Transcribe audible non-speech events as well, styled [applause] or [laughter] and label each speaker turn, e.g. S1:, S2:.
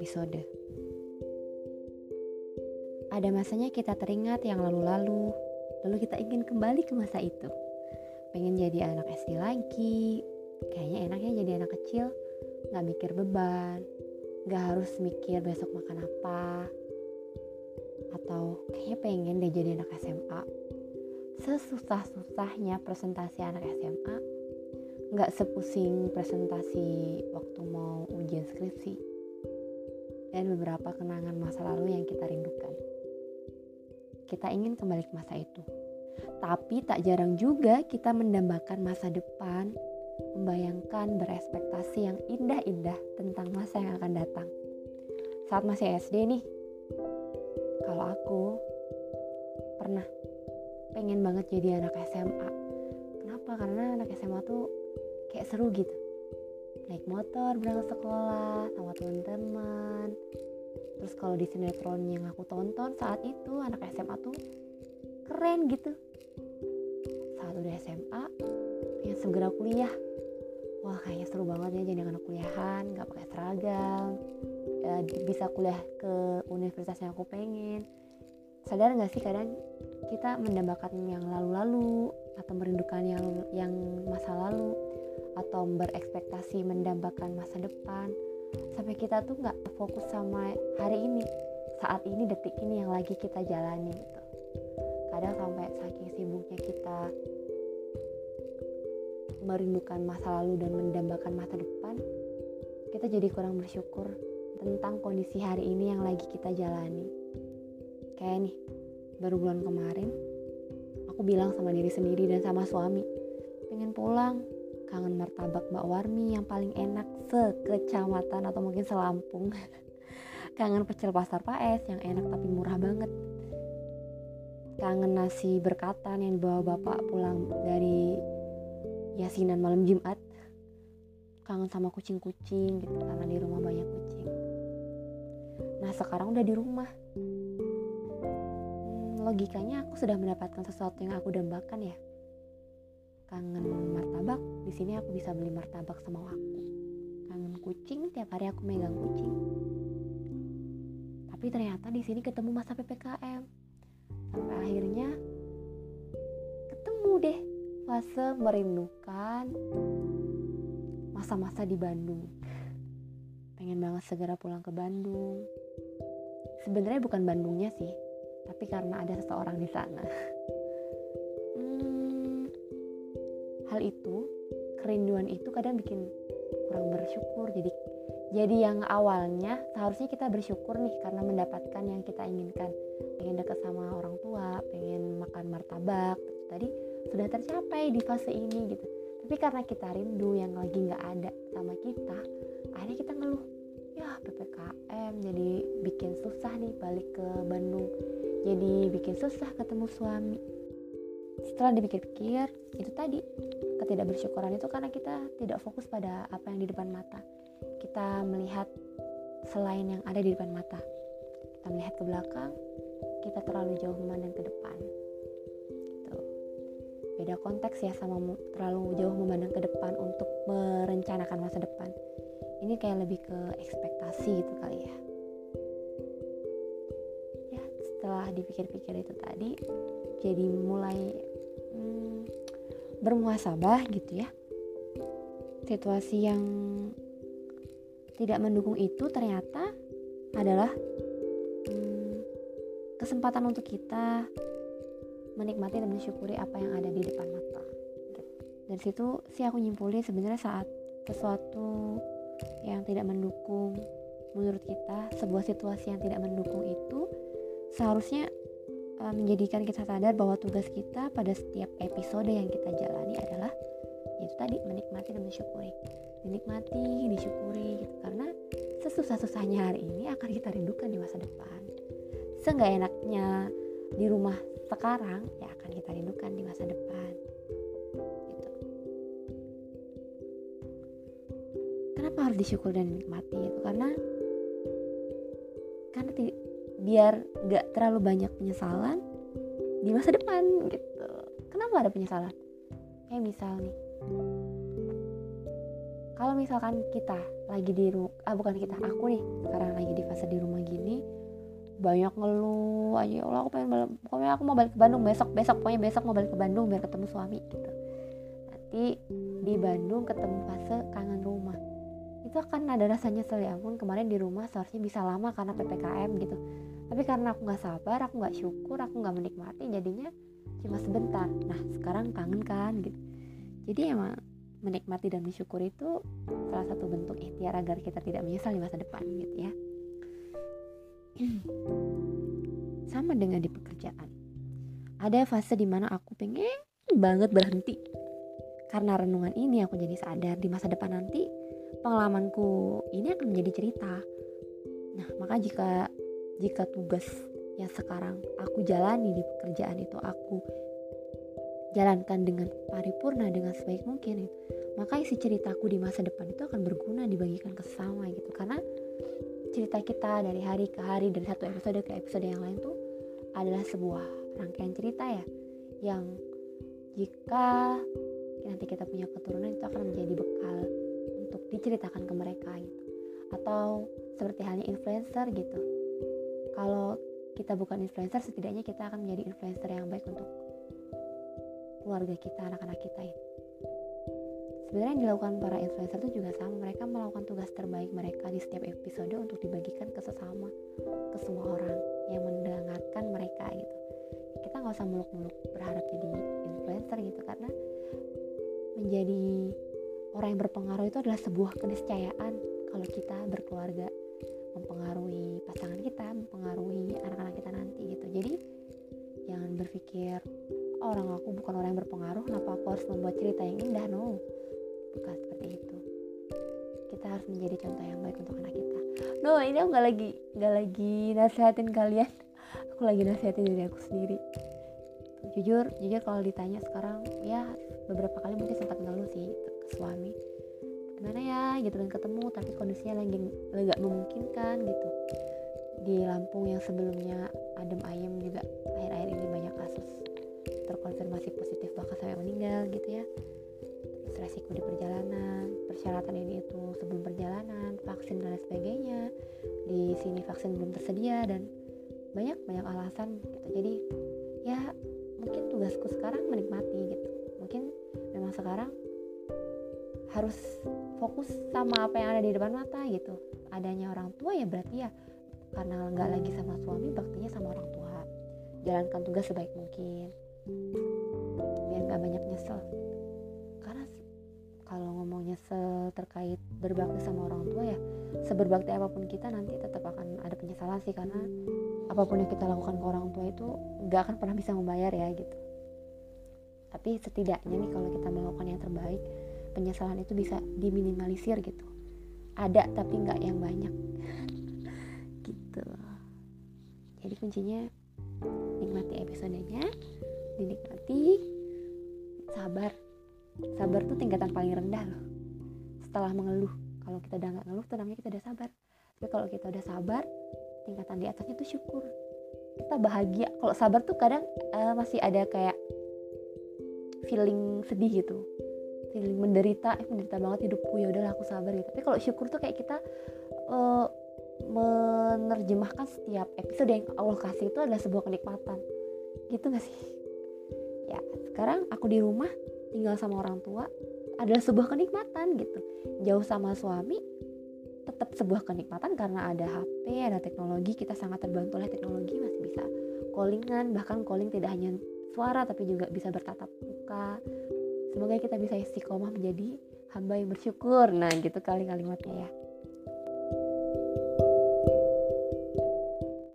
S1: episode. Ada masanya kita teringat yang lalu-lalu, lalu kita ingin kembali ke masa itu. Pengen jadi anak SD lagi, kayaknya enaknya jadi anak kecil, gak mikir beban, gak harus mikir besok makan apa, atau kayaknya pengen deh jadi anak SMA. Sesusah-susahnya presentasi anak SMA, gak sepusing presentasi waktu mau ujian skripsi, dan beberapa kenangan masa lalu yang kita rindukan kita ingin kembali ke masa itu. Tapi tak jarang juga kita mendambakan masa depan, membayangkan berespektasi yang indah-indah tentang masa yang akan datang. Saat masih SD nih, kalau aku pernah pengen banget jadi anak SMA. Kenapa? Karena anak SMA tuh kayak seru gitu. Naik motor berangkat sekolah sama teman-teman, terus kalau di sinetron yang aku tonton saat itu anak SMA tuh keren gitu. Saat udah SMA pengen segera kuliah. Wah kayaknya seru banget ya jadi anak kuliahan nggak pakai seragam ya, bisa kuliah ke universitas yang aku pengen. Sadar nggak sih kadang kita mendambakan yang lalu-lalu atau merindukan yang yang masa lalu atau berekspektasi mendambakan masa depan sampai kita tuh nggak fokus sama hari ini saat ini detik ini yang lagi kita jalani gitu. Kadang sampai saking sibuknya kita merindukan masa lalu dan mendambakan masa depan kita jadi kurang bersyukur tentang kondisi hari ini yang lagi kita jalani. Kayak nih baru bulan kemarin aku bilang sama diri sendiri dan sama suami pengen pulang kangen martabak Mbak Warmi yang paling enak sekecamatan atau mungkin selampung. [laughs] Kangen pecel pasar Paes yang enak tapi murah banget. Kangen nasi berkatan yang dibawa bapak pulang dari yasinan malam Jumat. Kangen sama kucing-kucing gitu karena di rumah banyak kucing. Nah sekarang udah di rumah. Hmm, logikanya aku sudah mendapatkan sesuatu yang aku dambakan ya kangen martabak? Di sini aku bisa beli martabak sama aku. Kangen kucing? Tiap hari aku megang kucing. Tapi ternyata di sini ketemu masa ppkm sampai akhirnya ketemu deh. Fase merindukan masa-masa di Bandung. Pengen banget segera pulang ke Bandung. Sebenarnya bukan Bandungnya sih tapi karena ada seseorang di sana [laughs] hal itu kerinduan itu kadang bikin kurang bersyukur. Jadi jadi yang awalnya seharusnya kita bersyukur nih karena mendapatkan yang kita inginkan. Pengen dekat sama orang tua pengen makan martabak tadi sudah tercapai di fase ini gitu. Tapi karena kita rindu yang lagi nggak ada sama kita akhirnya kita ngeluh. Ya ppkm jadi bikin susah nih balik ke Bandung. Jadi bikin susah ketemu suami setelah dipikir-pikir itu tadi ketidakbersyukuran itu karena kita tidak fokus pada apa yang di depan mata. Kita melihat selain yang ada di depan mata. Kita melihat ke belakang kita terlalu jauh memandang ke depan. Gitu. beda konteks ya sama terlalu jauh memandang ke depan untuk merencanakan masa depan. Ini kayak lebih ke ekspektasi gitu kali ya. Ya setelah dipikir-pikir itu tadi jadi mulai bermuasabah gitu ya. Situasi yang tidak mendukung itu ternyata adalah hmm, kesempatan untuk kita menikmati dan mensyukuri apa yang ada di depan mata. Dari situ sih aku nyimpulin sebenarnya saat sesuatu yang tidak mendukung menurut kita sebuah situasi yang tidak mendukung itu seharusnya uh, menjadikan kita sadar bahwa tugas kita pada setiap episode yang kita jalani adalah itu tadi menikmati dan mensyukuri. Dinikmati disyukuri gitu. Karena sesusah-susahnya hari ini akan kita rindukan di masa depan. Seenggak enaknya di rumah sekarang ya akan kita rindukan di masa depan. Gitu. Kenapa harus disyukur dan dinikmati? Itu karena karena biar gak terlalu banyak penyesalan di masa depan gitu. Kenapa ada penyesalan? Kayak misal nih. Kalau misalkan kita lagi di rumah ah bukan kita aku nih sekarang lagi di fase di rumah gini banyak ngeluh aja ya Allah aku pengen balik pokoknya aku mau balik ke Bandung besok besok pokoknya besok mau balik ke Bandung biar ketemu suami gitu. Nanti di Bandung ketemu fase kangen rumah. Itu akan ada rasanya nyesel ya ampun kemarin di rumah seharusnya bisa lama karena ppkm gitu tapi karena aku nggak sabar aku nggak syukur aku nggak menikmati jadinya cuma sebentar. Nah sekarang kangen kan gitu. Jadi emang menikmati dan bersyukur itu salah satu bentuk ikhtiar agar kita tidak menyesal di masa depan gitu ya. [clears throat] Sama dengan di pekerjaan. Ada fase di mana aku pengen banget berhenti. Karena renungan ini aku jadi sadar di masa depan nanti pengalamanku ini akan menjadi cerita. Nah maka jika jika tugas yang sekarang aku jalani di pekerjaan itu aku jalankan dengan paripurna dengan sebaik mungkin itu maka isi ceritaku di masa depan itu akan berguna dibagikan ke sesama gitu. Karena cerita kita dari hari ke hari dari satu episode ke episode yang lain tuh adalah sebuah rangkaian cerita ya yang jika nanti kita punya keturunan itu akan menjadi bekal untuk diceritakan ke mereka gitu. Atau seperti halnya influencer gitu kalau kita bukan influencer setidaknya kita akan menjadi influencer yang baik untuk keluarga kita anak-anak kita itu sebenarnya yang dilakukan para influencer itu juga sama. Mereka melakukan tugas terbaik mereka di setiap episode untuk dibagikan ke sesama ke semua orang yang mendengarkan mereka gitu. Kita nggak usah muluk-muluk berharap jadi influencer gitu karena menjadi orang yang berpengaruh itu adalah sebuah keniscayaan kalau kita berkeluarga mempengaruhi pasangan kita mempengaruhi anak-anak kita nanti gitu. Jadi jangan berpikir orang aku bukan orang yang berpengaruh kenapa aku harus membuat cerita yang indah? No bukan seperti itu. Kita harus menjadi contoh yang baik untuk anak kita. No ini aku nggak lagi nggak lagi nasihatin kalian. Aku lagi nasihatin diri aku sendiri. Jujur jujur kalau ditanya sekarang ya beberapa kali mungkin sempat ngeluh sih ke suami. Gimana ya? Gitu kan ketemu tapi kondisinya lagi nggak memungkinkan gitu di Lampung yang sebelumnya adem ayem juga akhir-akhir ini banyak kasus terkonfirmasi positif bahkan sampai meninggal gitu ya. Terus resiko di perjalanan persyaratan ini itu sebelum perjalanan vaksin dan lain sebagainya. Di sini vaksin belum tersedia dan banyak banyak alasan gitu. Jadi ya mungkin tugasku sekarang menikmati gitu. Mungkin memang sekarang harus fokus sama apa yang ada di depan mata gitu. Adanya orang tua ya berarti ya karena nggak lagi sama suami baktinya sama orang tua. Jalankan tugas sebaik mungkin. Biar nggak banyak nyesel. Karena kalau ngomong nyesel terkait berbakti sama orang tua ya seberbakti apa pun kita nanti tetap akan ada penyesalan sih karena apa pun yang kita lakukan ke orang tua itu nggak akan pernah bisa membayar ya gitu. Tapi setidaknya nih kalau kita melakukan yang terbaik penyesalan itu bisa diminimalisir gitu. Ada tapi nggak yang banyak [laughs] gitu jadi kuncinya nikmati episodenya dinikmati sabar. Sabar tuh tingkatan paling rendah loh. Setelah mengeluh kalau kita udah nggak ngeluh tuh namanya kita udah sabar. Tapi kalau kita udah sabar tingkatan di atasnya tuh syukur. Kita bahagia. Kalau sabar tuh kadang uh, masih ada kayak feeling sedih gitu. Feeling menderita eh menderita banget hidupku ya udahlah aku sabar. Gitu tapi kalau syukur tuh kayak kita uh, menerjemahkan setiap episode yang Allah kasih itu adalah sebuah kenikmatan. Gitu gak sih? Ya sekarang aku di rumah tinggal sama orang tua adalah sebuah kenikmatan gitu. Jauh sama suami tetap sebuah kenikmatan karena ada HP ada teknologi kita sangat terbantu oleh teknologi masih bisa callingan bahkan calling tidak hanya suara tapi juga bisa bertatap muka. Semoga kita bisa istiqomah menjadi hamba yang bersyukur. Nah gitu kali kalimatnya ya